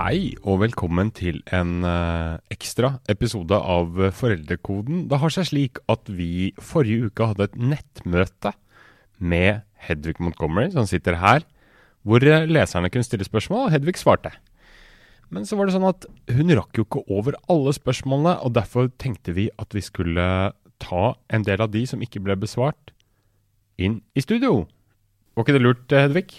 Hei og velkommen til en uh, ekstra episode av Foreldrekoden. Det har seg slik at vi forrige uke hadde et nettmøte med Hedvig Montgomery, som sitter her, hvor uh, leserne kunne stille spørsmål, og Hedvig svarte. Men så var det sånn at hun rakk jo ikke over alle spørsmålene, og derfor tenkte vi at vi skulle ta en del av de som ikke ble besvart, inn i studio. Var ikke det lurt, Hedvig?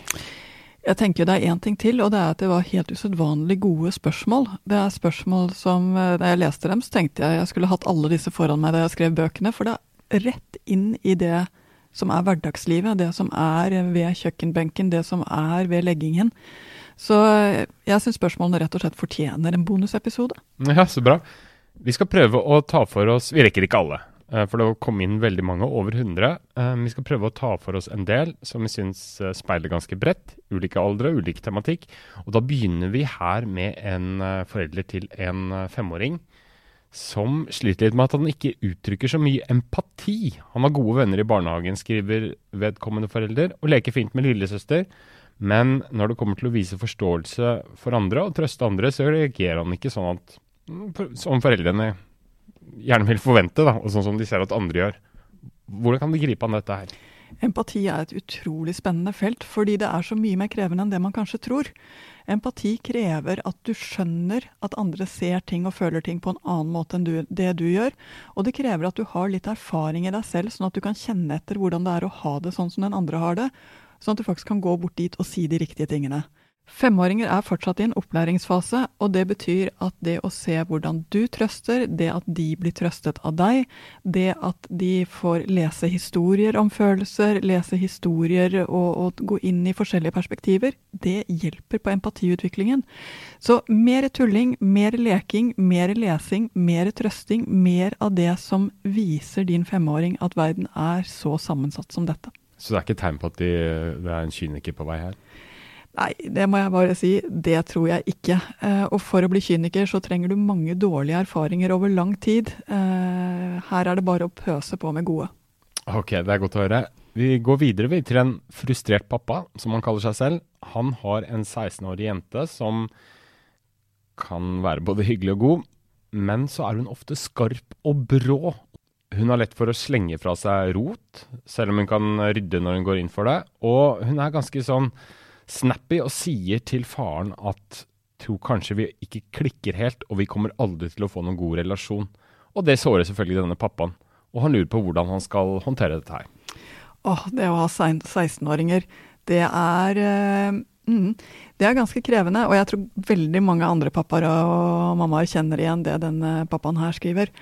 Jeg tenker det er én ting til, og det er at det var helt usedvanlig gode spørsmål. Det er spørsmål som eh, Da jeg leste dem, så tenkte jeg jeg skulle hatt alle disse foran meg da jeg skrev bøkene, for det er rett inn i det som er hverdagslivet, det som er ved kjøkkenbenken, det som er ved leggingen. Så eh, jeg syns spørsmålene rett og slett fortjener en bonusepisode. Ja, så bra. Vi skal prøve å ta for oss Vi rekker ikke alle, for det kom inn veldig mange, over 100. Eh, vi skal prøve å ta for oss en del som vi syns eh, speiler ganske bredt. Ulike aldre, ulik tematikk. Og da begynner vi her med en forelder til en femåring som sliter litt med at han ikke uttrykker så mye empati. Han har gode venner i barnehagen, skriver vedkommende forelder, og leker fint med lillesøster. Men når det kommer til å vise forståelse for andre og trøste andre, så reagerer han ikke sånn at mm, som foreldrene gjerne vil forvente, da, og sånn som de ser at andre gjør. Hvordan kan de gripe an dette her? Empati er et utrolig spennende felt, fordi det er så mye mer krevende enn det man kanskje tror. Empati krever at du skjønner at andre ser ting og føler ting på en annen måte enn du, det du gjør. Og det krever at du har litt erfaring i deg selv, sånn at du kan kjenne etter hvordan det er å ha det sånn som den andre har det. Sånn at du faktisk kan gå bort dit og si de riktige tingene. Femåringer er fortsatt i en opplæringsfase, og det betyr at det å se hvordan du trøster, det at de blir trøstet av deg, det at de får lese historier om følelser, lese historier og, og gå inn i forskjellige perspektiver, det hjelper på empatiutviklingen. Så mer tulling, mer leking, mer lesing, mer trøsting, mer av det som viser din femåring at verden er så sammensatt som dette. Så det er ikke tegn på at de, det er en kyniker på vei her? Nei, det må jeg bare si. Det tror jeg ikke. Eh, og for å bli kyniker så trenger du mange dårlige erfaringer over lang tid. Eh, her er det bare å pøse på med gode. Ok, det er godt å høre. Vi går videre til en frustrert pappa, som han kaller seg selv. Han har en 16-årig jente som kan være både hyggelig og god, men så er hun ofte skarp og brå. Hun har lett for å slenge fra seg rot, selv om hun kan rydde når hun går inn for det. Og hun er ganske sånn snappy og sier til faren at tror kanskje vi ikke klikker helt, og vi kommer aldri til å få noen god relasjon. Og det sårer selvfølgelig denne pappaen, og han lurer på hvordan han skal håndtere dette her. Åh, det å ha 16-åringer, det er uh, mm, Det er ganske krevende, og jeg tror veldig mange andre pappaer og mammaer kjenner igjen det denne pappaen her skriver.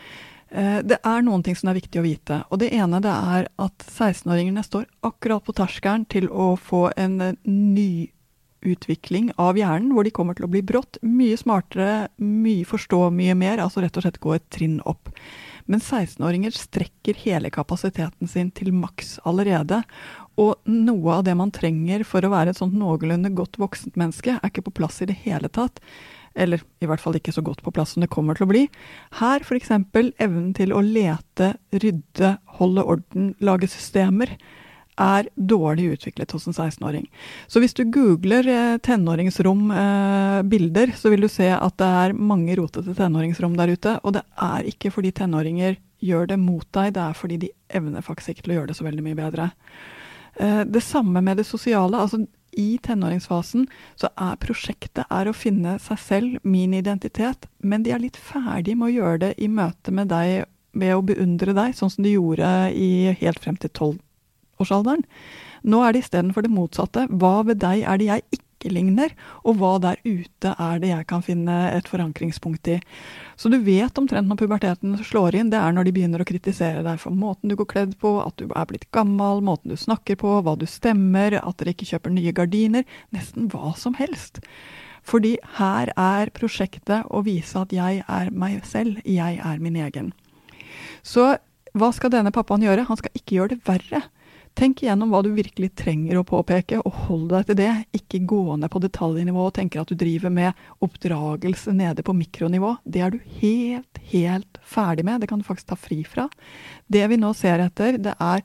Eh, det er noen ting som er viktig å vite. og Det ene det er at 16-åringene står akkurat på terskelen til å få en nyutvikling ny utvikling av hjernen, hvor de kommer til å bli brått mye smartere, mye forstå mye mer, altså rett og slett gå et trinn opp. Men 16-åringer strekker hele kapasiteten sin til maks allerede. Og noe av det man trenger for å være et sånt noenlunde godt voksent menneske, er ikke på plass i det hele tatt eller i hvert fall ikke så godt på plass som det kommer til å bli. Her f.eks. evnen til å lete, rydde, holde orden, lage systemer er dårlig utviklet hos en 16-åring. Så hvis du googler eh, tenåringsrom-bilder, eh, så vil du se at det er mange rotete tenåringsrom der ute. Og det er ikke fordi tenåringer gjør det mot deg, det er fordi de evner faktisk ikke til å gjøre det så veldig mye bedre. Eh, det samme med det sosiale. altså i tenåringsfasen så er prosjektet er å finne seg selv, min identitet, men de er litt ferdig med å gjøre det i møte med deg ved å beundre deg, sånn som de gjorde i helt frem til tolvårsalderen. Nå er det istedenfor det motsatte. Hva ved deg er det jeg ikke ligner, og hva der ute er det jeg kan finne et forankringspunkt i. Så du vet omtrent når puberteten slår inn, det er når de begynner å kritisere deg for måten du går kledd på, at du er blitt gammel, måten du snakker på, hva du stemmer, at dere ikke kjøper nye gardiner, nesten hva som helst. Fordi her er prosjektet å vise at jeg er meg selv, jeg er min egen. Så hva skal denne pappaen gjøre? Han skal ikke gjøre det verre. Tenk igjennom hva du virkelig trenger å påpeke, og hold deg til det. Ikke gå ned på detaljnivå og tenke at du driver med oppdragelse nede på mikronivå. Det er du helt, helt ferdig med. Det kan du faktisk ta fri fra. Det vi nå ser etter, det er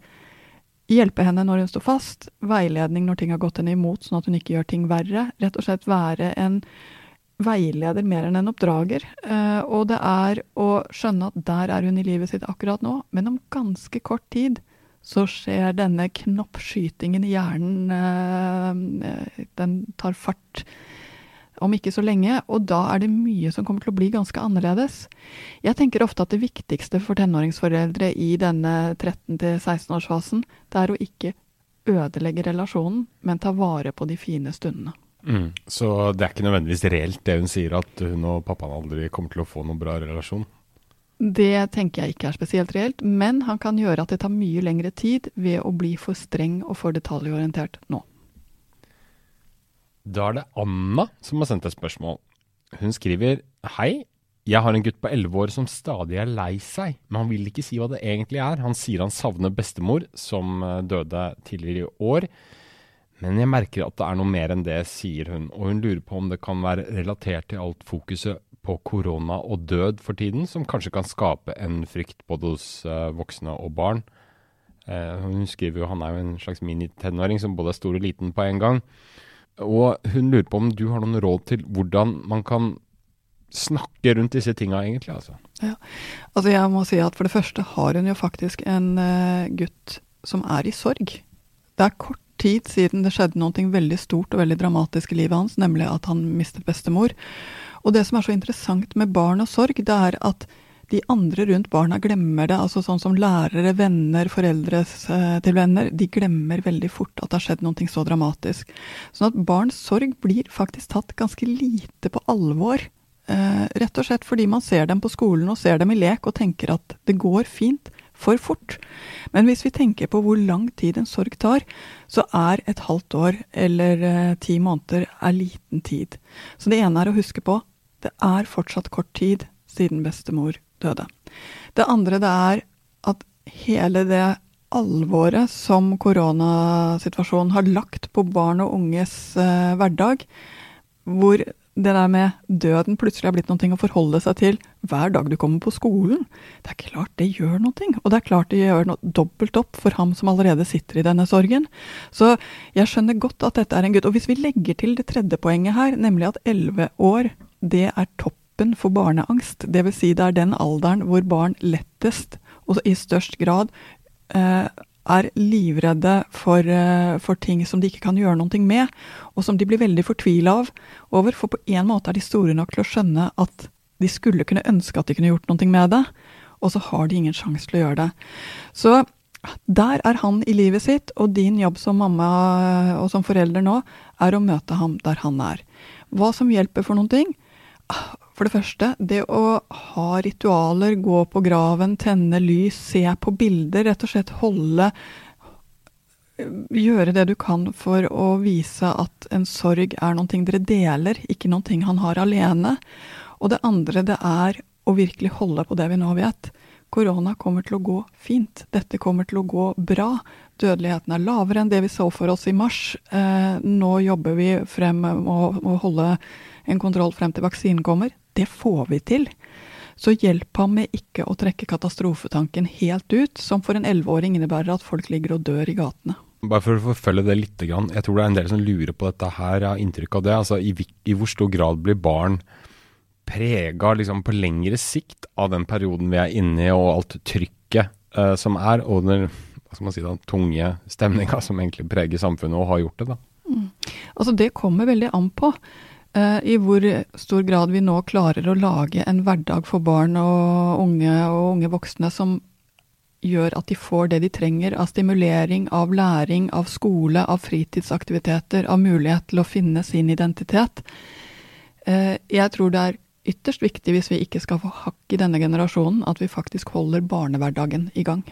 hjelpe henne når hun står fast, veiledning når ting har gått henne imot, sånn at hun ikke gjør ting verre. Rett og slett være en veileder mer enn en oppdrager. Eh, og det er å skjønne at der er hun i livet sitt akkurat nå, men om ganske kort tid så skjer denne knoppskytingen i hjernen eh, Den tar fart om ikke så lenge, og da er det mye som kommer til å bli ganske annerledes. Jeg tenker ofte at det viktigste for tenåringsforeldre i denne 13-16-årsfasen, det er å ikke ødelegge relasjonen, men ta vare på de fine stundene. Mm. Så det er ikke nødvendigvis reelt det hun sier, at hun og pappaen aldri kommer til å få noen bra relasjon? Det tenker jeg ikke er spesielt reelt, men han kan gjøre at det tar mye lengre tid ved å bli for streng og for detaljorientert nå. Da er det Anna som har sendt et spørsmål. Hun skriver Hei, jeg har en gutt på 11 år som stadig er lei seg, men han vil ikke si hva det egentlig er. Han sier han savner bestemor, som eh, døde tidligere i år. Men jeg merker at det er noe mer enn det, sier hun, og hun lurer på om det kan være relatert til alt fokuset på korona og død for tiden, som kanskje kan skape en frykt både hos uh, voksne og barn. Uh, hun skriver jo han er jo en slags minitenåring som både er stor og liten på en gang. Og hun lurer på om du har noen råd til hvordan man kan snakke rundt disse tinga, egentlig. altså. Ja, altså Jeg må si at for det første har hun jo faktisk en uh, gutt som er i sorg. Det er kort tid siden det skjedde noe veldig stort og veldig dramatisk i livet hans, nemlig at han mistet bestemor. Og det som er så interessant med barn og sorg, det er at de andre rundt barna glemmer det. altså Sånn som lærere, venner, foreldre eh, til venner. De glemmer veldig fort at det har skjedd noe så dramatisk. Sånn at barns sorg blir faktisk tatt ganske lite på alvor. Eh, rett og slett fordi man ser dem på skolen og ser dem i lek og tenker at det går fint. For fort. Men hvis vi tenker på hvor lang tid en sorg tar, så er et halvt år eller eh, ti måneder er liten tid. Så det ene er å huske på det er fortsatt kort tid siden bestemor døde. Det andre det er at hele det alvoret som koronasituasjonen har lagt på barn og unges eh, hverdag, hvor det der med døden plutselig har blitt noe å forholde seg til hver dag du kommer på skolen. Det er klart det gjør noe, og det er klart det gjør noe dobbelt opp for ham som allerede sitter i denne sorgen. Så jeg skjønner godt at dette er en gutt. Og hvis vi legger til det tredje poenget her, nemlig at elleve år, det er toppen for barneangst. Dvs. Si det er den alderen hvor barn lettest og i størst grad eh, er livredde for, eh, for, ting som de ikke kan gjøre noe med, og som de blir veldig fortvila over. For på en måte er de store nok til å skjønne at de skulle kunne ønske at de kunne gjort noe med det, og så har de ingen sjanse til å gjøre det. Så der er han i livet sitt, og din jobb som mamma og som forelder nå er å møte ham der han er. Hva som hjelper for noen ting? For det første, det å ha ritualer, gå på graven, tenne lys, se på bilder, rett og slett holde Gjøre det du kan for å vise at en sorg er noe dere deler, ikke noe han har alene. Og det andre, det er å virkelig holde på det vi nå vet. Korona kommer til å gå fint. Dette kommer til å gå bra. Dødeligheten er lavere enn det vi så for oss i mars. Eh, nå jobber vi frem med å holde en kontroll frem til vaksinen kommer. Det får vi til. Så hjelp ham med ikke å trekke katastrofetanken helt ut, som for en elleveåring innebærer at folk ligger og dør i gatene. Bare for å forfølge det litt, jeg tror det er en del som lurer på dette her, jeg har inntrykk av det. Altså, i, i hvor stor grad blir barn prega liksom, på lengre sikt av den perioden vi er inne i, og alt trykket uh, som er, og den hva skal man si da, tunge stemninga som egentlig preger samfunnet og har gjort det? da? Mm. Altså Det kommer veldig an på. Eh, i hvor stor grad vi nå klarer å lage en hverdag for barn og unge og unge voksne som gjør at de får det de trenger av stimulering, av læring, av skole, av fritidsaktiviteter, av mulighet til å finne sin identitet. Eh, jeg tror det er ytterst viktig hvis vi ikke skal få hakk i denne generasjonen, at vi faktisk holder barnehverdagen i gang.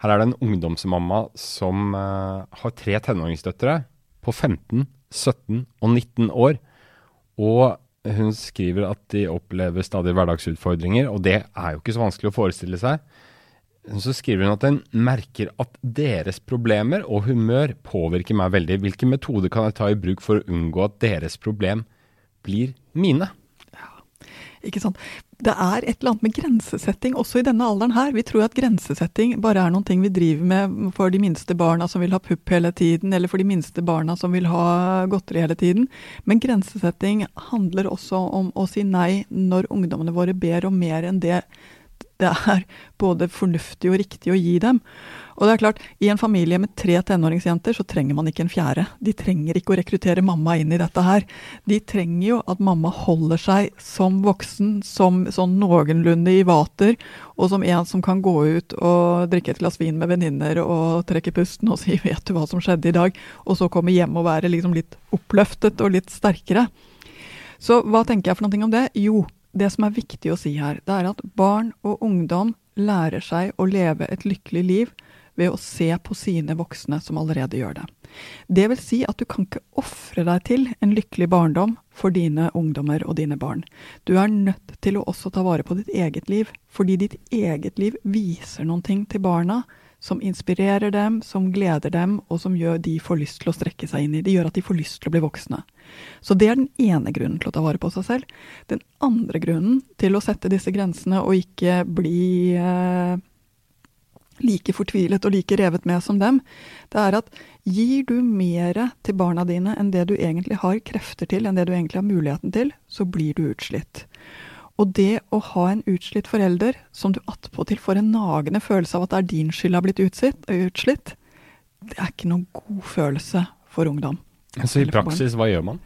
Her er det en ungdomsmamma som uh, har tre tenåringsdøtre på 15, 17 og 19 år. Og hun skriver at de opplever stadig hverdagsutfordringer, og det er jo ikke så vanskelig å forestille seg. Så skriver hun at hun merker at deres problemer og humør påvirker meg veldig. Hvilke metoder kan jeg ta i bruk for å unngå at deres problem blir mine? Ikke sant? Det er et eller annet med grensesetting også i denne alderen her. Vi tror at grensesetting bare er noen ting vi driver med for de minste barna som vil ha pupp hele tiden, eller for de minste barna som vil ha godteri hele tiden. Men grensesetting handler også om å si nei når ungdommene våre ber om mer enn det det er både fornuftig og riktig å gi dem. Og det er klart, I en familie med tre tenåringsjenter så trenger man ikke en fjerde. De trenger ikke å rekruttere mamma inn i dette her. De trenger jo at mamma holder seg som voksen, som sånn noenlunde i vater, og som en som kan gå ut og drikke et glass vin med venninner og trekke pusten og si 'vet du hva som skjedde i dag', og så komme hjem og være liksom litt oppløftet og litt sterkere. Så hva tenker jeg for noe om det? Jo, det som er viktig å si her, det er at barn og ungdom lærer seg å leve et lykkelig liv ved å se på sine voksne som allerede gjør det. Det vil si at du kan ikke ofre deg til en lykkelig barndom for dine ungdommer og dine barn. Du er nødt til å også ta vare på ditt eget liv, fordi ditt eget liv viser noen ting til barna som inspirerer dem, som gleder dem, og som gjør de får lyst til å strekke seg inn i. Det gjør at de får lyst til å bli voksne. Så det er den ene grunnen til å ta vare på seg selv. Den andre grunnen til å sette disse grensene og ikke bli eh, like fortvilet og like revet med som dem, det er at gir du mer til barna dine enn det du egentlig har krefter til, enn det du egentlig har muligheten til, så blir du utslitt. Og det å ha en utslitt forelder som du attpåtil får en nagende følelse av at det er din skyld har blitt utslitt, det er ikke noen god følelse for ungdom. Så i praksis, hva gjør man?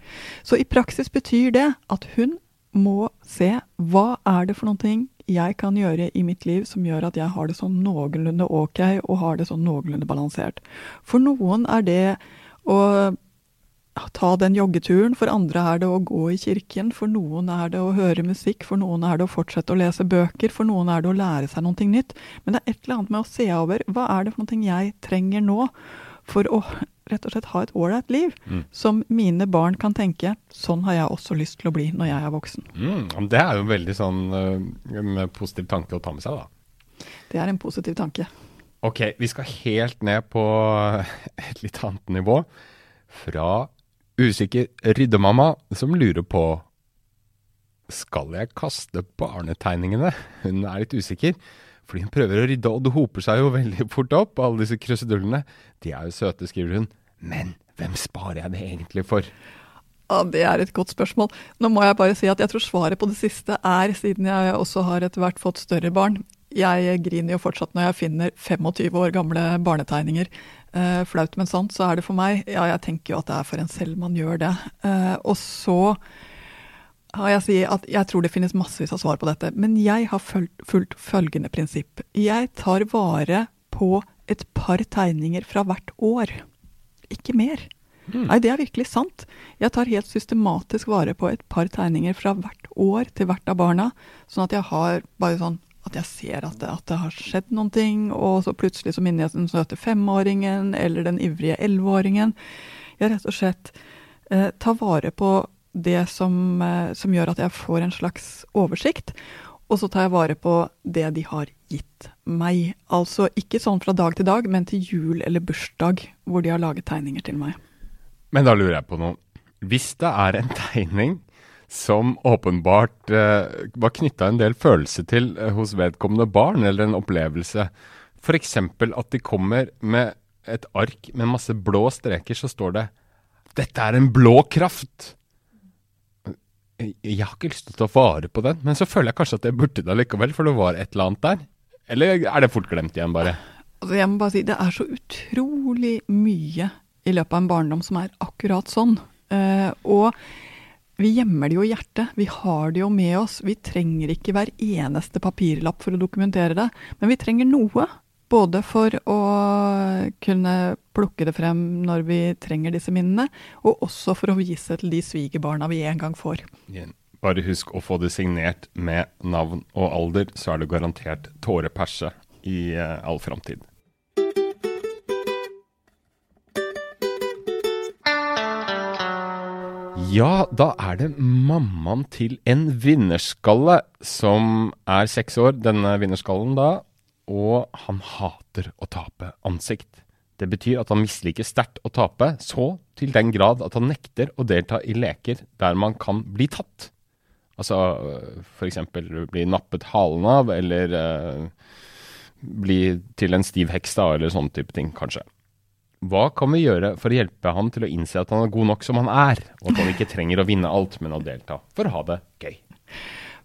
Så i praksis betyr det at hun må se hva er det for noen ting jeg kan gjøre i mitt liv som gjør at jeg har det sånn noenlunde ok, og har det sånn noenlunde balansert. For noen er det å ta den joggeturen, for andre er det å gå i kirken, for noen er det å høre musikk, for noen er det å fortsette å lese bøker, for noen er det å lære seg noe nytt. Men det er et eller annet med å se over hva er det for noe jeg trenger nå for å rett og slett ha et ålreit liv, mm. som mine barn kan tenke sånn har jeg også lyst til å bli når jeg er voksen. Mm, det er jo veldig sånn en positiv tanke å ta med seg, da. Det er en positiv tanke. Ok, vi skal helt ned på et litt annet nivå. Fra usikker ryddemamma som lurer på skal jeg kaste barnetegningene? Hun er litt usikker. Fordi hun prøver å rydde, og det hoper seg jo veldig fort opp. Alle disse krusedullene. De er jo søte, skriver hun. Men hvem sparer jeg det egentlig for? Ja, Det er et godt spørsmål. Nå må jeg bare si at jeg tror svaret på det siste er, siden jeg også har etter hvert fått større barn Jeg griner jo fortsatt når jeg finner 25 år gamle barnetegninger. Eh, flaut, men sant, så er det for meg. Ja, jeg tenker jo at det er for en selv man gjør det. Eh, og så jeg si at jeg tror det finnes massevis av svar på dette, men jeg har fulgt følgende prinsipp. Jeg tar vare på et par tegninger fra hvert år. Ikke mer. Mm. Nei, det er virkelig sant. Jeg tar helt systematisk vare på et par tegninger fra hvert år til hvert av barna, sånn at jeg har bare sånn at jeg ser at det, at det har skjedd noen ting, og så plutselig så minner jeg den søte femåringen eller den ivrige elleveåringen. Jeg rett og slett eh, tar vare på det som, eh, som, gjør at jeg får en slags oversikt. Og så tar jeg vare på det de har gitt meg. Altså ikke sånn fra dag til dag, men til jul eller bursdag, hvor de har laget tegninger til meg. Men da lurer jeg på noe. Hvis det er en tegning som åpenbart eh, var knytta en del følelse til eh, hos vedkommende barn, eller en opplevelse, f.eks. at de kommer med et ark med masse blå streker, så står det 'Dette er en blå kraft' jeg har ikke lyst til å ta vare på den, men så føler jeg kanskje at jeg burde det likevel, for det var et eller annet der. Eller er det fort glemt igjen, bare? Altså, jeg må bare si, Det er så utrolig mye i løpet av en barndom som er akkurat sånn. Uh, og vi gjemmer det jo i hjertet. Vi har det jo med oss. Vi trenger ikke hver eneste papirlapp for å dokumentere det, men vi trenger noe. Både for å kunne plukke det frem når vi trenger disse minnene, og også for å vise til de svigerbarna vi en gang får. Bare husk å få det signert med navn og alder, så er det garantert tåreperse i uh, all framtid. Ja, da er det mammaen til en vinnerskalle som er seks år. Denne vinnerskallen da og han hater å tape ansikt. Det betyr at han misliker sterkt å tape, så til den grad at han nekter å delta i leker der man kan bli tatt. Altså f.eks. bli nappet halen av, eller eh, bli til en stiv heks, da, eller sånne type ting, kanskje. Hva kan vi gjøre for å hjelpe han til å innse at han er god nok som han er, og at han ikke trenger å vinne alt, men å delta for å ha det gøy?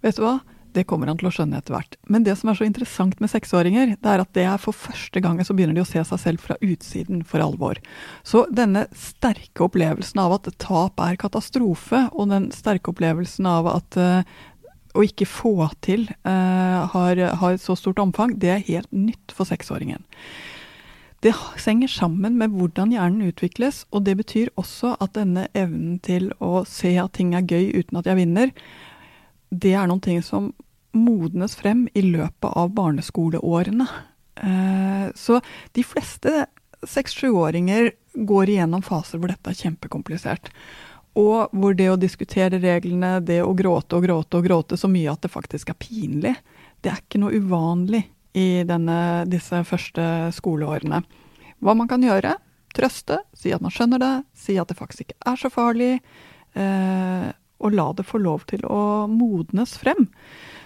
Vet du hva? Det kommer han til å skjønne etter hvert. Men det som er så interessant med seksåringer, det er at det er for første gang så begynner de å se seg selv fra utsiden for alvor. Så denne sterke opplevelsen av at tap er katastrofe, og den sterke opplevelsen av at uh, å ikke få til uh, har, har så stort omfang, det er helt nytt for seksåringen. Det henger sammen med hvordan hjernen utvikles, og det betyr også at denne evnen til å se at ting er gøy uten at jeg vinner, det er noen ting som modnes frem i løpet av barneskoleårene. Eh, så de fleste seks-sjuåringer går igjennom faser hvor dette er kjempekomplisert. Og hvor det å diskutere reglene, det å gråte og gråte og gråte så mye at det faktisk er pinlig, det er ikke noe uvanlig i denne, disse første skoleårene. Hva man kan gjøre? Trøste, si at man skjønner det, si at det faktisk ikke er så farlig. Eh, og la det få lov til å modnes frem.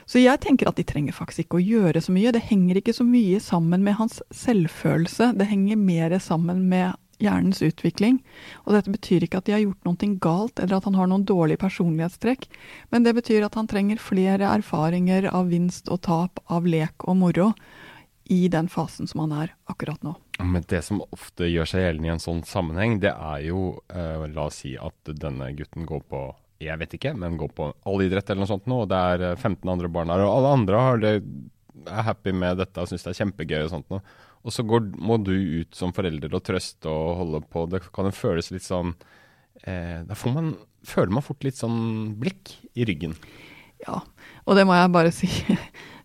Så jeg tenker at de trenger faktisk ikke å gjøre så mye. Det henger ikke så mye sammen med hans selvfølelse. Det henger mer sammen med hjernens utvikling. Og dette betyr ikke at de har gjort noe galt, eller at han har noen dårlige personlighetstrekk, men det betyr at han trenger flere erfaringer av vinst og tap, av lek og moro, i den fasen som han er akkurat nå. Men det som ofte gjør seg gjeldende i en sånn sammenheng, det er jo, eh, la oss si at denne gutten går på jeg vet ikke, men går på allidrett eller noe sånt nå, og det er 15 eh, andre barn her, og alle andre det, er happy med dette og syns det er kjempegøy og sånt noe. Og så går, må du ut som forelder og trøste og holde på. Det kan føles litt sånn eh, Da man, føler man fort litt sånn blikk i ryggen. Ja, og det må jeg bare si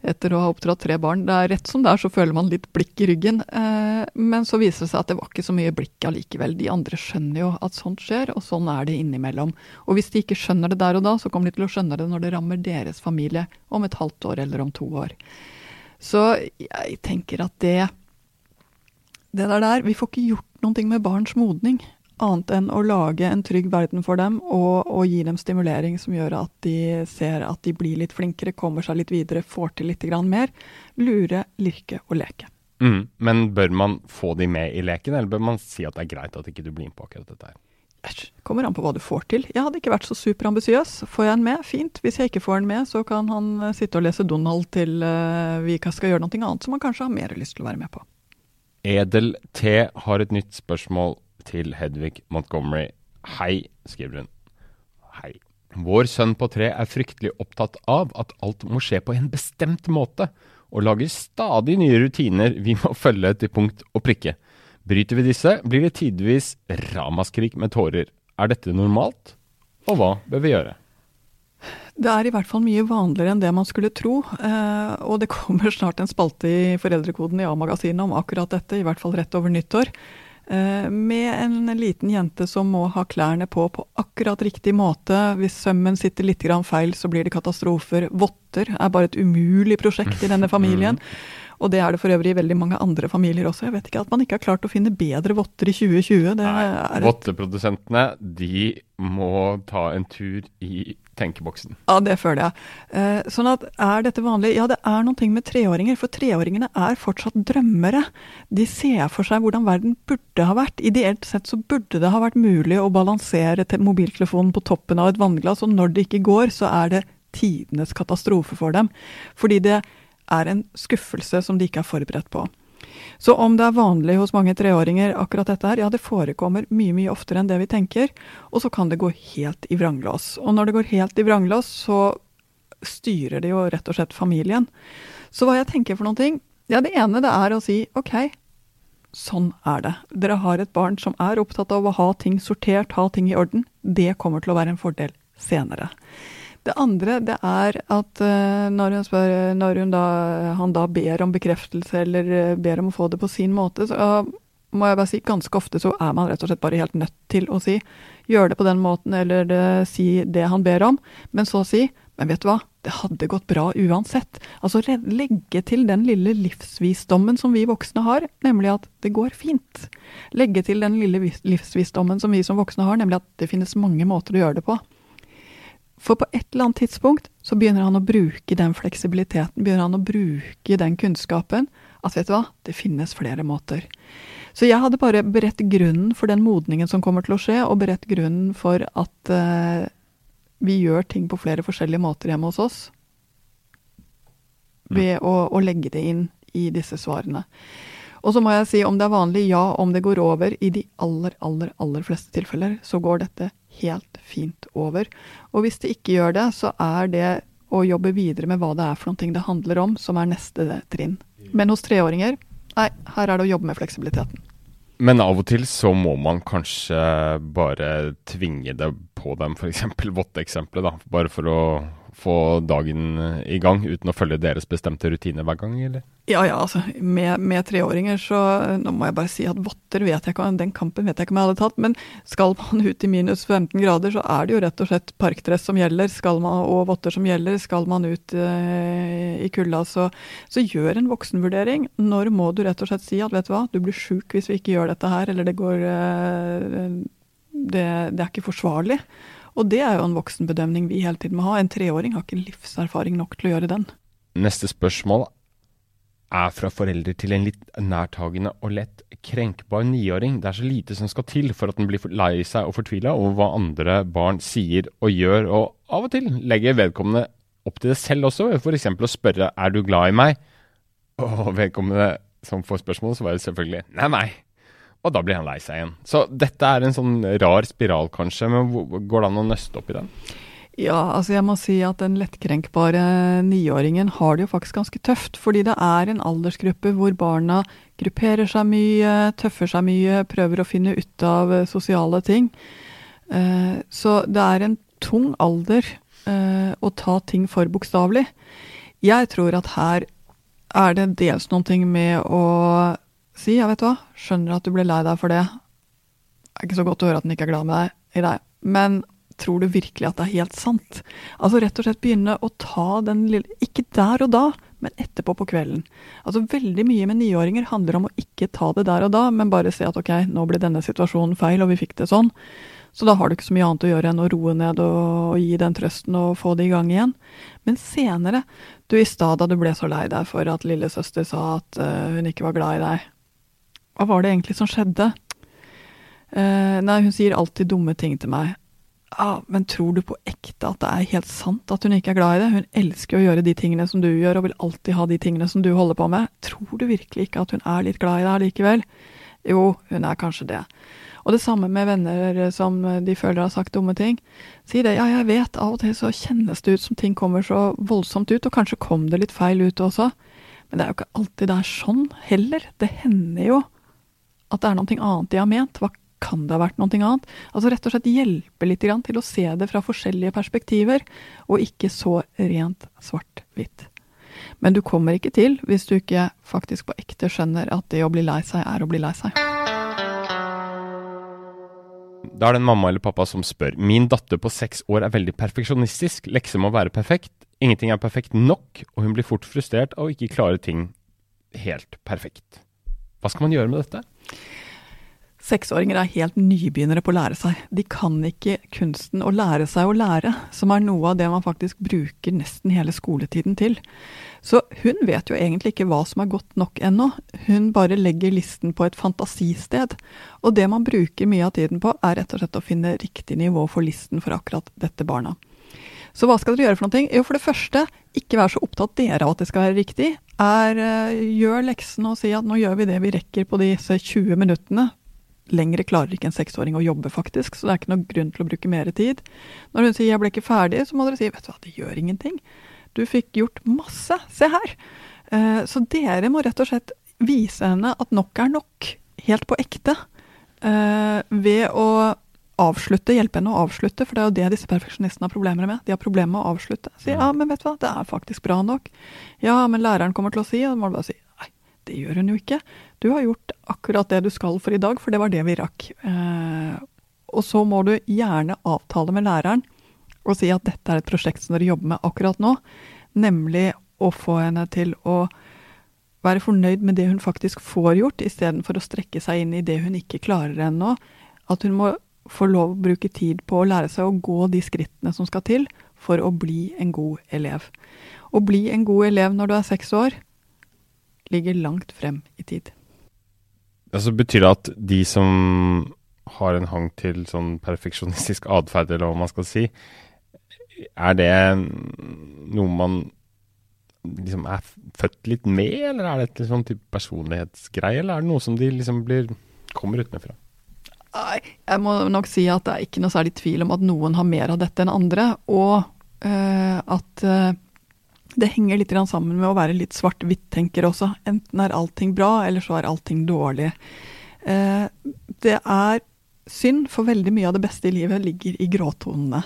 etter å ha oppdratt tre barn. Det er rett som det er, så føler man litt blikk i ryggen. Eh, men så viser det seg at det var ikke så mye blikk allikevel. De andre skjønner jo at sånt skjer, og sånn er det innimellom. Og hvis de ikke skjønner det der og da, så kommer de til å skjønne det når det rammer deres familie om et halvt år eller om to år. Så jeg tenker at det det der der Vi får ikke gjort noe med barns modning annet enn å lage en trygg verden for dem og, og, gi dem stimulering som gjør at de ser at de blir litt flinkere, kommer seg litt videre, får til litt mer. Lure, lirke og leke. Mm, men bør man få de med i leken, eller bør man si at det er greit at ikke du blir med på akkurat dette her? Æsj, kommer an på hva du får til. Jeg hadde ikke vært så superambisiøs. Får jeg en med, fint. Hvis jeg ikke får en med, så kan han eh, sitte og lese Donald til uh, vi skal gjøre noe annet som han kanskje har mer lyst til å være med på. Edel T har et nytt spørsmål til Hedvig Montgomery. Hei, skriver hun. Hei. Vår sønn på tre er fryktelig opptatt av at alt må skje på en bestemt måte, og lager stadig nye rutiner vi må følge til punkt og prikke. Bryter vi disse, blir det tidvis ramaskrik med tårer. Er dette normalt, og hva bør vi gjøre? Det er i hvert fall mye vanligere enn det man skulle tro. Eh, og det kommer snart en spalte i Foreldrekoden i A-magasinet om akkurat dette, i hvert fall rett over nyttår. Eh, med en liten jente som må ha klærne på på akkurat riktig måte. Hvis sømmen sitter litt feil, så blir det katastrofer. Votter er bare et umulig prosjekt i denne familien. Og det er det for øvrig i veldig mange andre familier også. Jeg vet ikke at man ikke har klart å finne bedre votter i 2020. Nei, Votteprodusentene de må ta en tur i tenkeboksen. Ja, det føler jeg. Eh, sånn at er dette vanlig? Ja, det er noen ting med treåringer. For treåringene er fortsatt drømmere. De ser for seg hvordan verden burde ha vært. Ideelt sett så burde det ha vært mulig å balansere mobiltelefonen på toppen av et vannglass, og når det ikke går, så er det tidenes katastrofe for dem. Fordi det er en skuffelse som de ikke er forberedt på. Så om det er vanlig hos mange treåringer, akkurat dette her, ja, det forekommer mye, mye oftere enn det vi tenker. Og så kan det gå helt i vranglås. Og når det går helt i vranglås, så styrer det jo rett og slett familien. Så hva jeg tenker for noen ting? Ja, det ene det er å si OK, sånn er det. Dere har et barn som er opptatt av å ha ting sortert, ha ting i orden. Det kommer til å være en fordel senere. Det andre det er at uh, når, hun spør, når hun da, han da ber om bekreftelse eller uh, ber om å få det på sin måte, så må jeg bare si ganske ofte så er man rett og slett bare helt nødt til å si gjør det på den måten eller det, si det han ber om, men så si men vet du hva, det hadde gått bra uansett. Altså legge til den lille livsvisdommen som vi voksne har, nemlig at det går fint. Legge til den lille livsvisdommen som vi som voksne har, nemlig at det finnes mange måter å gjøre det på. For på et eller annet tidspunkt så begynner han å bruke den fleksibiliteten, begynner han å bruke den kunnskapen. At vet du hva, det finnes flere måter. Så jeg hadde bare beredt grunnen for den modningen som kommer til å skje, og beredt grunnen for at uh, vi gjør ting på flere forskjellige måter hjemme hos oss. Ved mm. å, å legge det inn i disse svarene. Og så må jeg si om det er vanlig, ja. Om det går over, i de aller, aller, aller fleste tilfeller, så går dette helt fint over. Og hvis det ikke gjør det, så er det å jobbe videre med hva det er for noe det handler om, som er neste trinn. Men hos treåringer, nei, her er det å jobbe med fleksibiliteten. Men av og til så må man kanskje bare tvinge det på dem, f.eks. våtteeksempelet, da. Bare for å få dagen i gang uten å følge deres bestemte rutiner hver gang, eller? Ja ja, altså med, med, treåringer så Nå må jeg bare si at votter vet jeg ikke Den kampen vet jeg ikke om jeg hadde tatt, men skal man ut i minus 15 grader, så er det jo rett og slett parkdress som gjelder, skal man, og votter som gjelder. Skal man ut eh, i kulda, så, så, gjør en voksenvurdering. Når må du rett og slett si at vet du hva, du blir sjuk hvis vi ikke gjør dette her, eller det går eh, det, det er ikke forsvarlig. Og det er jo en voksenbedømning vi hele tiden må ha. En treåring har ikke livserfaring nok til å gjøre den. Neste spørsmål er fra foreldre til en litt nærtagende og lett krenkbar niåring. Det er så lite som skal til for at den blir lei seg og fortvila over hva andre barn sier og gjør, og av og til legger vedkommende opp til det selv også, f.eks. å spørre 'er du glad i meg?' Og vedkommende som får spørsmålet, så var det selvfølgelig 'nei, nei' og da blir han lei seg igjen. Så dette er en sånn rar spiral, kanskje, men går det an å nøste opp i den? Ja, altså jeg må si at den lettkrenkbare niåringen har det jo faktisk ganske tøft. Fordi det er en aldersgruppe hvor barna grupperer seg mye, tøffer seg mye, prøver å finne ut av eh, sosiale ting. Eh, så det er en tung alder eh, å ta ting for bokstavelig. Jeg tror at her er det dels noen ting med å Si ja, vet du hva, skjønner at du ble lei deg for det. Det er ikke så godt å høre at den ikke er glad med deg, i deg. Men tror du virkelig at det er helt sant? Altså rett og slett begynne å ta den lille Ikke der og da, men etterpå på kvelden. Altså Veldig mye med niåringer handler om å ikke ta det der og da, men bare se at ok, nå ble denne situasjonen feil, og vi fikk det sånn. Så da har du ikke så mye annet å gjøre enn å roe ned og, gi den trøsten og få det i gang igjen. Men senere, du i stad da du ble så lei deg for at lillesøster sa at uh, hun ikke var glad i deg, hva var det egentlig som skjedde? Uh, nei, hun sier alltid dumme ting til meg. Ah, men tror du på ekte at det er helt sant at hun ikke er glad i det? Hun elsker å gjøre de tingene som du gjør, og vil alltid ha de tingene som du holder på med. Tror du virkelig ikke at hun er litt glad i deg likevel? Jo, hun er kanskje det. Og det samme med venner som de føler har sagt dumme ting. Si det. Ja, jeg vet, av og til så kjennes det ut som ting kommer så voldsomt ut, og kanskje kom det litt feil ut også. Men det er jo ikke alltid det er sånn heller. Det hender jo at det er noe annet de har ment. Hva kan det ha vært noe annet? Altså rett og slett hjelpe litt til å se det fra forskjellige perspektiver, og ikke så rent svart-hvitt. Men du kommer ikke til hvis du ikke faktisk på ekte skjønner at det å bli lei seg er å bli lei seg. Da er det en mamma eller pappa som spør. Min datter på seks år er veldig perfeksjonistisk. Lekser må være perfekt. Ingenting er perfekt nok, og hun blir fort frustrert av å ikke klare ting helt perfekt. Hva skal man gjøre med dette? Seksåringer er helt nybegynnere på å lære seg. De kan ikke kunsten å lære seg å lære, som er noe av det man faktisk bruker nesten hele skoletiden til. Så hun vet jo egentlig ikke hva som er godt nok ennå. Hun bare legger listen på et fantasisted. Og det man bruker mye av tiden på, er rett og slett å finne riktig nivå for listen for akkurat dette barna. Så hva skal dere gjøre for noe? Jo, for det første, ikke vær så opptatt dere av at det skal være riktig. Er, uh, gjør leksene og si at nå gjør vi det vi rekker på disse 20 minuttene. Lengre klarer ikke en seksåring å jobbe, faktisk, så det er ikke noe grunn til å bruke mer tid. Når hun sier 'jeg ble ikke ferdig', så må dere si 'vet du hva, det gjør ingenting'. Du fikk gjort masse, se her. Uh, så dere må rett og slett vise henne at nok er nok, helt på ekte, uh, ved å avslutte, hjelpe henne å avslutte, for det er jo det disse perfeksjonistene har problemer med. De har problemer med å avslutte. Si ja, men vet du hva, det er faktisk bra nok. Ja, men læreren kommer til å si, og da må du bare si nei, det gjør hun jo ikke. Du har gjort akkurat det du skal for i dag, for det var det vi rakk. Eh, og så må du gjerne avtale med læreren og si at dette er et prosjekt som dere jobber med akkurat nå, nemlig å få henne til å være fornøyd med det hun faktisk får gjort, istedenfor å strekke seg inn i det hun ikke klarer ennå. At hun må får lov å bruke tid på å lære seg å gå de skrittene som skal til for å bli en god elev. Å bli en god elev når du er seks år, ligger langt frem i tid. Altså Betyr det at de som har en hang til sånn perfeksjonistisk atferd, eller hva man skal si, er det noe man liksom er født litt med, eller er det et sånn type personlighetsgreie, eller er det noe som de liksom blir kommer utenfra? Nei, jeg må nok si at det er ikke noe særlig tvil om at noen har mer av dette enn andre, og uh, at uh, det henger litt sammen med å være litt svart-hvitt-tenker også. Enten er allting bra, eller så er allting dårlig. Uh, det er synd, for veldig mye av det beste i livet ligger i gråtonene.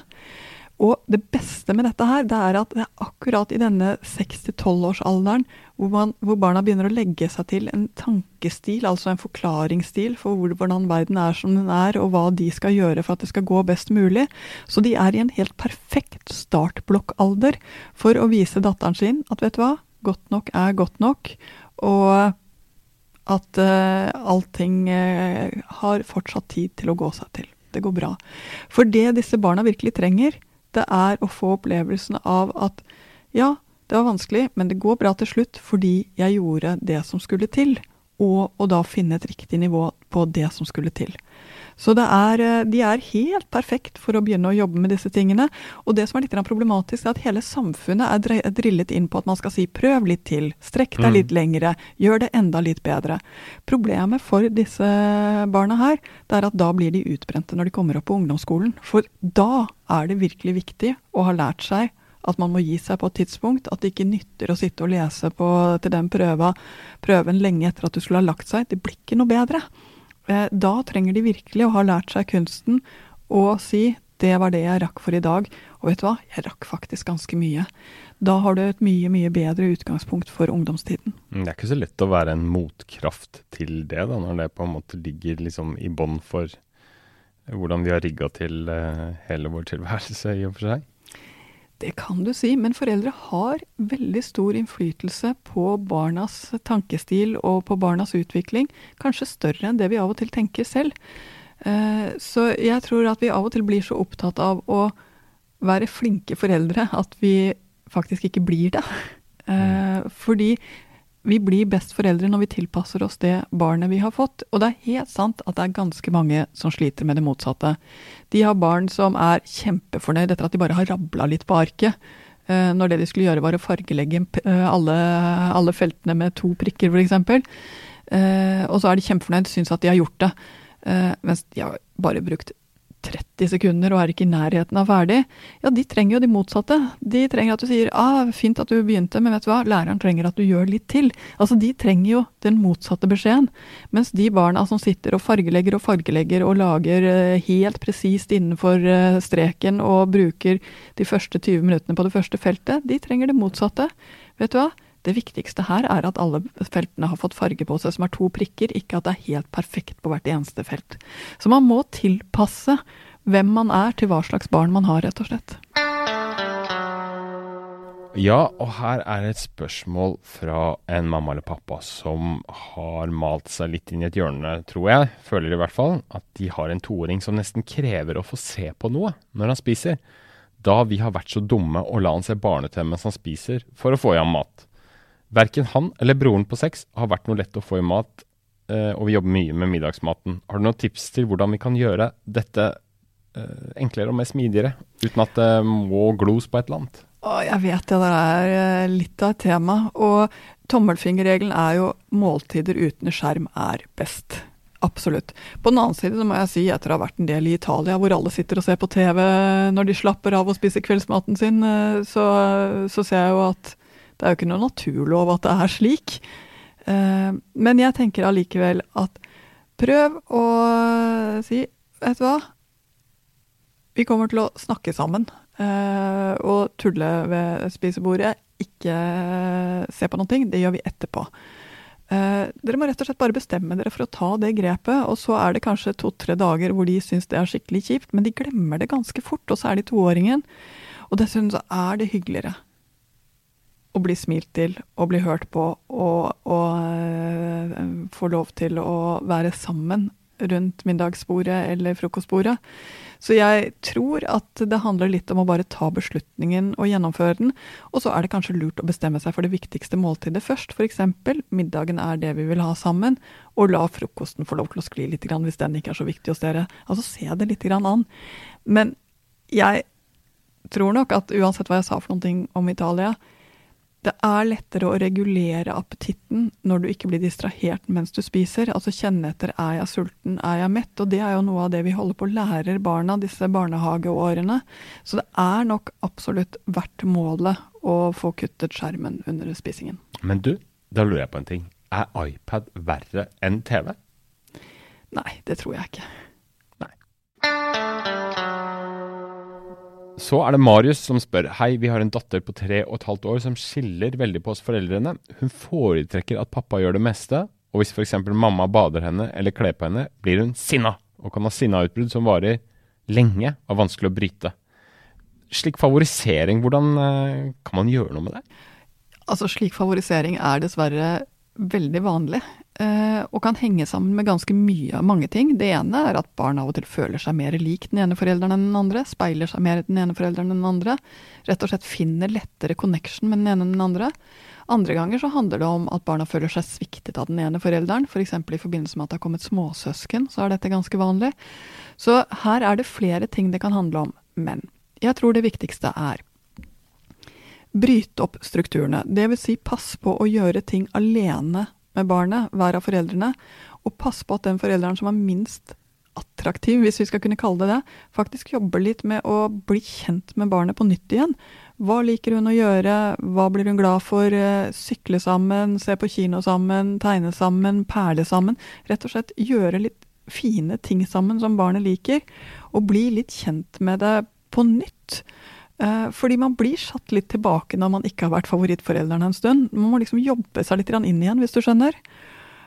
Og det beste med dette her, det er at det er akkurat i denne 6-12-årsalderen hvor, hvor, barna begynner å legge seg til en tankestil, altså en forklaringsstil for hvor, hvordan verden er som den er, og hva de skal gjøre for at det skal gå best mulig. Så de er i en helt perfekt startblokkalder for å vise datteren sin at vet du hva, godt nok er godt nok. Og at uh, allting uh, har fortsatt tid til å gå seg til. Det går bra. For det disse barna virkelig trenger, det er å få opplevelsen av at ja, det var vanskelig, men det går bra til slutt fordi jeg gjorde det som skulle til. Og, og da finne et riktig nivå på det som skulle til. Så er, eh, de er helt perfekt for å begynne å jobbe med disse tingene. Og det som er litt problematisk, er at hele samfunnet er drillet inn på at man skal si prøv litt til, strekk deg mm. litt lengre, gjør det enda litt bedre. Problemet for disse barna her, det er at da blir de utbrente når de kommer opp på ungdomsskolen. For da er det virkelig viktig å ha lært seg at man må gi seg på et tidspunkt. At det ikke nytter å sitte og lese på, til den prøva, prøven lenge etter at du skulle ha lagt seg. Det blir ikke noe bedre. Eh, da trenger de virkelig å ha lært seg kunsten og si 'det var det jeg rakk for i dag', og vet du hva, jeg rakk faktisk ganske mye. Da har du et mye, mye bedre utgangspunkt for ungdomstiden. Mm, det er ikke så lett å være en motkraft til det, da, når det på en måte ligger liksom i bånn for hvordan vi har rigga til uh, hele vår tilværelse, i og for seg. Det kan du si, men foreldre har veldig stor innflytelse på barnas tankestil og på barnas utvikling. Kanskje større enn det vi av og til tenker selv. Eh, så jeg tror at vi av og til blir så opptatt av å være flinke foreldre at vi faktisk ikke blir det. Mm. Fordi vi blir best foreldre når vi tilpasser oss det barnet vi har fått. Og det er helt sant at det er ganske mange som sliter med det motsatte. De har barn som er kjempefornøyd etter at de bare har rabla litt på arket. Uh, når det de skulle gjøre var å fargelegge uh, alle, alle, feltene med to prikker, f.eks. Uh, og så er de kjempefornøyd, syns at de har gjort det. Mens de har bare brukt 30 sekunder og er ikke i nærheten av ferdig, ja, de trenger jo de motsatte. De trenger at du sier ah, 'fint at du begynte, men vet du hva, læreren trenger at du gjør litt til'. Altså, De trenger jo den motsatte beskjeden. Mens de barna som sitter og fargelegger og fargelegger og lager uh, helt presist innenfor uh, streken og bruker de første 20 minuttene på det første feltet, de trenger det motsatte. Vet du hva? Det viktigste her er at alle feltene har fått farge på seg som er to prikker, ikke at det er helt perfekt på hvert eneste felt. Så man må tilpasse hvem man er til hva slags barn man har, rett og slett. Ja, og her er et spørsmål fra en mamma eller pappa som har malt seg litt inn i et hjørne, tror jeg, føler i hvert fall, at de har en toåring som nesten krever å få se på noe når han spiser. Da vi har vært så dumme å la han se barne-TV mens han spiser, for å få i ham mat. Verken han eller broren på seks har vært noe lett å få i mat, eh, og vi jobber mye med middagsmaten. Har du noen tips til hvordan vi kan gjøre dette eh, enklere og mer smidigere, uten at det må glos på et eller annet? Jeg vet det det er eh, litt av et tema. Og tommelfingerregelen er jo måltider uten skjerm er best. Absolutt. På den annen side så må jeg si, etter å ha vært en del i Italia, hvor alle sitter og ser på TV når de slapper av og spiser kveldsmaten sin, så, så ser jeg jo at det er jo ikke noe naturlov at det er slik. Uh, men jeg tenker allikevel at prøv å si Vet du hva? Vi kommer til å snakke sammen uh, og tulle ved spisebordet. Ikke se på noen ting. Det gjør vi etterpå. Dere må rett og slett bare bestemme dere for å ta det grepet, og så er det kanskje to-tre dager hvor de syns det er skikkelig kjipt, men de glemmer det ganske fort, og så er de toåringen. Og dessuten så er det hyggeligere å bli smilt til og bli hørt på og, og uh, få lov til å være sammen rundt middagsbordet eller frokostbordet. Så jeg tror at det handler litt om å bare ta beslutningen og gjennomføre den. Og så er det kanskje lurt å bestemme seg for det viktigste måltidet først. F.eks. middagen er det vi vil ha sammen, og la frokosten få lov til å skli litt grann, hvis den ikke er så viktig hos dere. Altså se det litt grann an. Men jeg tror nok at uansett hva jeg sa for noe om Italia, det er lettere å regulere appetitten når du ikke blir distrahert mens du spiser. Altså kjenne etter er jeg sulten, er jeg mett? Og det er jo noe av det vi holder på å lære barna disse barnehageårene. Så det er nok absolutt verdt målet å få kuttet skjermen under spisingen. Men du, da lurer jeg på en ting. Er iPad verre enn TV? Nei, det tror jeg ikke. Så er det Marius som spør Hei, vi har en datter på tre og et halvt år som skiller veldig på oss foreldrene. Hun foretrekker at pappa gjør det meste, og hvis f.eks. mamma bader henne eller kler på henne, blir hun sinna og kan ha sinnautbrudd som varer lenge og vanskelig å bryte. Slik favorisering, hvordan eh, kan man gjøre noe med det? Altså, slik favorisering er dessverre veldig vanlig. Eh, og kan henge sammen med ganske mye av mange ting. Det ene er at barn av og til føler seg mer lik den ene forelderen enn den andre. Speiler seg mer den ene forelderen enn den andre. Rett og slett finner lettere connection med den ene enn den andre. Andre ganger så handler det om at barna føler seg sviktet av den ene forelderen. F.eks. For i forbindelse med at det har kommet småsøsken, så er dette ganske vanlig. Så her er det flere ting det kan handle om. Men jeg tror det viktigste er bryte opp strukturene. Vil si pass på å gjøre ting alene med barnet, hver av foreldrene, og passe på at den forelderen som er minst attraktiv, hvis vi skal kunne kalle det det, faktisk jobber litt med å bli kjent med barnet på nytt igjen. Hva liker hun å gjøre, hva blir hun glad for, sykle sammen, se på kino sammen, tegne sammen, perle sammen. Rett og slett gjøre litt fine ting sammen som barnet liker, og bli litt kjent med det på nytt. Eh, fordi man blir satt litt tilbake når man ikke har vært favorittforeldrene en stund. Man må liksom jobbe seg litt inn igjen, hvis du skjønner.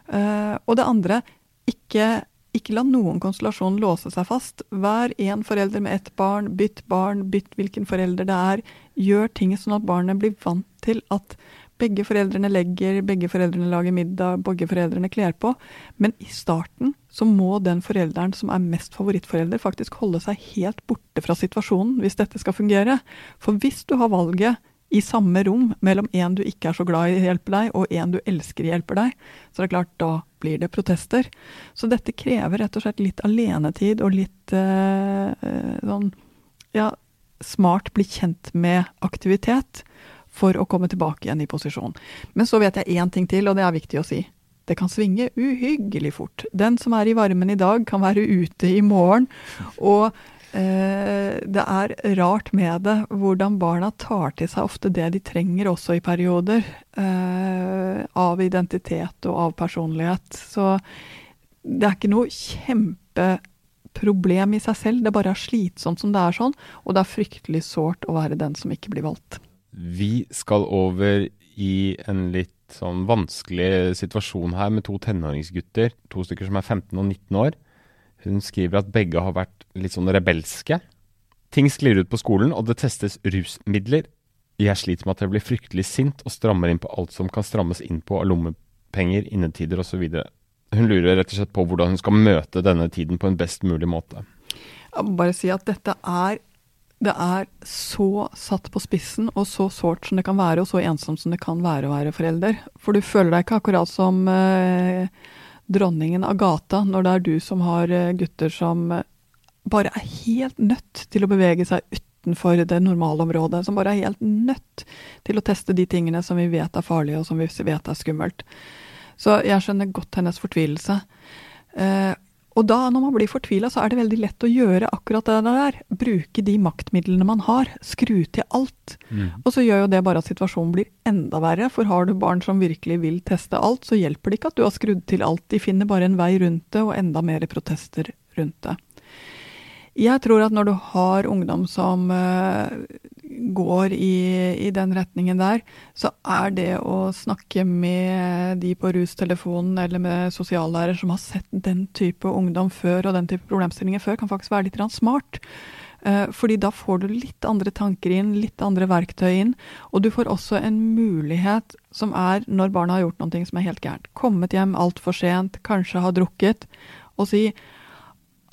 Eh, og det andre, ikke, ikke la noen konstellasjon låse seg fast. Vær én forelder med ett barn, bytt barn, bytt hvilken forelder det er. Gjør ting sånn at barnet blir vant til at begge foreldrene legger, begge foreldrene lager middag, begge foreldrene kler på. Men i starten så må den forelderen som er mest favorittforelder, faktisk holde seg helt borte fra situasjonen hvis dette skal fungere. For hvis du har valget i samme rom mellom en du ikke er så glad i hjelper deg, og en du elsker hjelper deg, så er det klart, da blir det protester. Så dette krever rett og slett litt alenetid og litt eh, eh sånn ja, smart bli kjent med aktivitet for å komme tilbake igjen i posisjon. Men så vet jeg én ting til, og det er viktig å si. Det kan svinge uhyggelig fort. Den som er i varmen i dag, kan være ute i morgen. Og eh, det er rart med det hvordan barna tar til seg ofte det de trenger også i perioder. Eh, av identitet og av personlighet. Så det er ikke noe kjempeproblem i seg selv, det bare er slitsomt som det er sånn. Og det er fryktelig sårt å være den som ikke blir valgt. Vi skal over i en litt sånn vanskelig situasjon her med to tenåringsgutter. To stykker som er 15 og 19 år. Hun skriver at begge har vært litt sånn rebelske. Ting sklir ut på skolen, og det testes rusmidler. Jeg sliter med at jeg blir fryktelig sint og strammer inn på alt som kan strammes inn på av lommepenger, innetider osv. Hun lurer rett og slett på hvordan hun skal møte denne tiden på en best mulig måte. Jeg må bare si at dette er det er så satt på spissen og så sårt som det kan være, og så ensomt som det kan være å være forelder. For du føler deg ikke akkurat som eh, dronningen av gata når det er du som har eh, gutter som eh, bare er helt nødt til å bevege seg utenfor det normalområdet. Som bare er helt nødt til å teste de tingene som vi vet er farlige, og som vi vet er skummelt. Så jeg skjønner godt hennes fortvilelse. Eh, og da, når man blir fortvila, så er det veldig lett å gjøre akkurat det der. Bruke de maktmidlene man har. Skru til alt. Mm. Og så gjør jo det bare at situasjonen blir enda verre. For har du barn som virkelig vil teste alt, så hjelper det ikke at du har skrudd til alt. De finner bare en vei rundt det, og enda mer protester rundt det. Jeg tror at når du har ungdom som uh, går i, i, den retningen der, så er det å snakke med de på rustelefonen eller med sosiallærer som har sett den type ungdom før og den type problemstillinger før, kan faktisk være litt smart. Uh, fordi da får du litt andre tanker inn, litt andre verktøy inn. Og du får også en mulighet som er, når barna har gjort noe som er helt gærent, kommet hjem altfor sent, kanskje har drukket, og si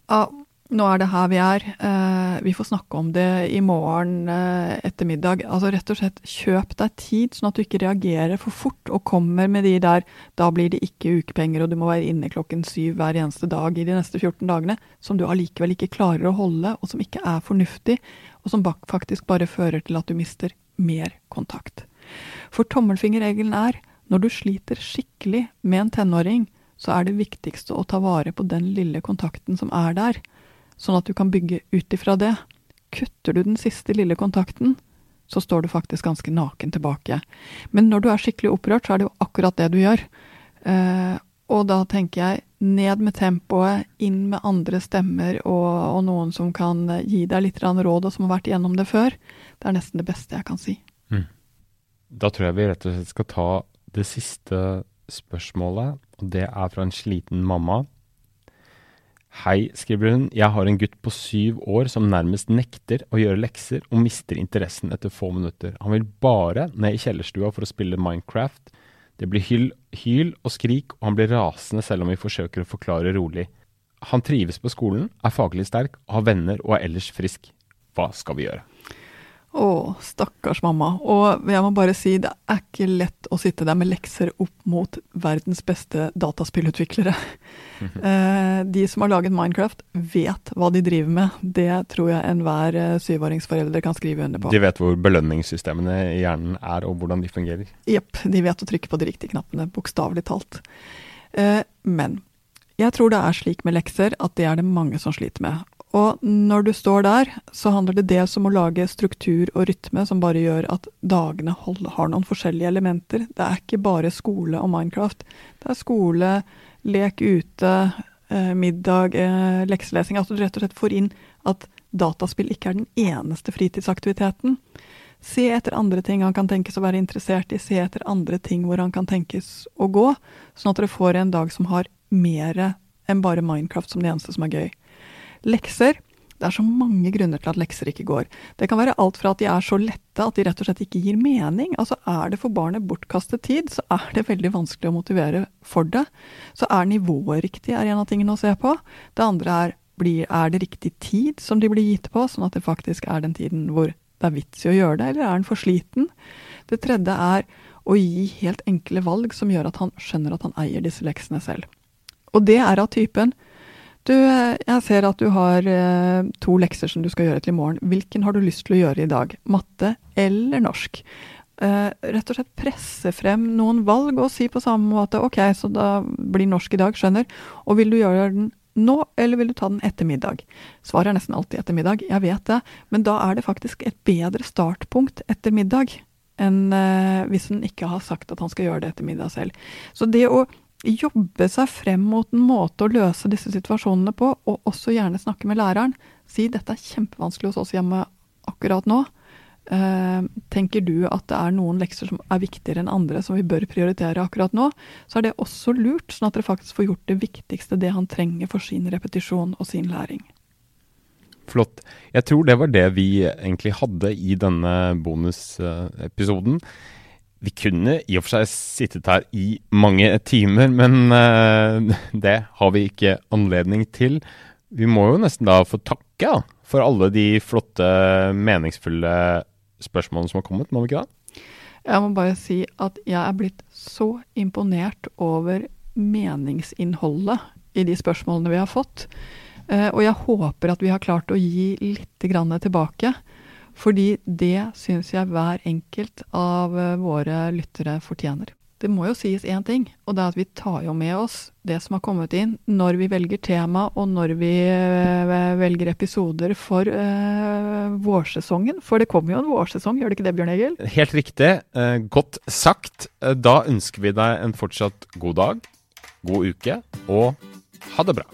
ah, nå er det her vi er, eh, vi får snakke om det i morgen eh, ettermiddag. Altså rett og slett kjøp deg tid, sånn at du ikke reagerer for fort og kommer med de der da blir det ikke ukepenger og du må være inne klokken syv hver eneste dag i de neste 14 dagene, som du allikevel ikke klarer å holde, og som ikke er fornuftig, og som faktisk bare fører til at du mister mer kontakt. For tommelfingerregelen er når du sliter skikkelig med en tenåring, så er det viktigste å ta vare på den lille kontakten som er der sånn at du kan bygge ut ifra det. Kutter du den siste lille kontakten, så står du faktisk ganske naken tilbake. Men når du er skikkelig opprørt, så er det jo akkurat det du gjør. Eh, og da tenker jeg ned med tempoet, inn med andre stemmer og, og noen som kan gi deg litt råd, og som har vært igjennom det før. Det er nesten det beste jeg kan si. Mm. Da tror jeg vi rett og slett skal ta det siste spørsmålet, og det er fra en sliten mamma Hei, skriver hun. Jeg har en gutt på syv år som nærmest nekter å gjøre lekser og mister interessen etter få minutter. Han vil bare ned i kjellerstua for å spille Minecraft. Det blir hyl, hyl og skrik, og han blir rasende selv om vi forsøker å forklare rolig. Han trives på skolen, er faglig sterk, har venner og er ellers frisk. Hva skal vi gjøre? Å, stakkars mamma. Og jeg må bare si, det er ikke lett å sitte der med lekser opp mot verdens beste dataspillutviklere. Eh, de som har laget Minecraft, vet hva de driver med. Det tror jeg enhver eh, syvåringsforelder kan skrive under på. De vet hvor belønningssystemene i hjernen er, og hvordan de fungerer? Jepp, de vet å trykke på de riktige knappene, bokstavelig talt. Eh, men jeg tror det er slik med lekser at det er det mange som sliter med. Og når du står der, så handler det dels om å lage struktur og rytme som bare gjør at dagene har noen forskjellige elementer. Det er ikke bare skole og Minecraft. Det er skole, lek ute, eh, middag, eh, lekselesing. At du rett og slett får inn at dataspill ikke er den eneste fritidsaktiviteten. Se etter andre ting han kan tenkes å være interessert i, se etter andre ting hvor han kan tenkes å gå, sånn at dere får en dag som har mer enn bare Minecraft som det eneste som er gøy. Lekser det er så mange grunner til at lekser ikke går. Det kan være alt fra at de er så lette at de rett og slett ikke gir mening. Altså Er det for barnet bortkastet tid, så er det veldig vanskelig å motivere for det. Så er nivået riktig, er en av tingene å se på. Det andre er blir, er det riktig tid som de blir gitt på, sånn at det faktisk er den tiden hvor det er vits i å gjøre det, eller er den for sliten? Det tredje er å gi helt enkle valg som gjør at han skjønner at han eier disse leksene selv. Og det er av typen du, jeg ser at du har eh, to lekser som du skal gjøre til i morgen. Hvilken har du lyst til å gjøre i dag? Matte eller norsk? Eh, rett og slett presse frem noen valg og si på samme måte ok, så da blir norsk i dag, skjønner. Og vil du gjøre den nå, eller vil du ta den etter middag? Svaret er nesten alltid etter middag, jeg vet det, men da er det faktisk et bedre startpunkt etter middag enn eh, hvis han ikke har sagt at han skal gjøre det etter middag selv. Så det å jobbe seg frem mot en måte å løse disse situasjonene på, og også gjerne snakke med læreren. Si 'dette er kjempevanskelig hos oss hjemme akkurat nå'. Uh, tenker du at det er noen lekser som er viktigere enn andre, som vi bør prioritere akkurat nå, så er det også lurt, sånn at dere faktisk får gjort det viktigste, det han trenger for sin repetisjon og sin læring. Flott. Jeg tror det var det vi egentlig hadde i denne bonusepisoden. Vi kunne i og for seg sittet her i mange timer, men uh, det har vi ikke anledning til. Vi må jo nesten da få takke for alle de flotte, meningsfulle spørsmålene som har kommet, må vi ikke da? Jeg må bare si at jeg er blitt så imponert over meningsinnholdet i de spørsmålene vi har fått. Uh, og jeg håper at vi har klart å gi litt tilbake. Fordi det syns jeg hver enkelt av eh, våre lyttere fortjener. Det må jo sies én ting, og det er at vi tar jo med oss det som har kommet inn, når vi velger tema, og når vi eh, velger episoder for uh, vårsesongen. For det kommer jo en vårsesong, gjør det ikke det, Bjørn Egil? Helt riktig. Godt sagt. Da ønsker vi deg en fortsatt god dag, god uke, og ha det bra.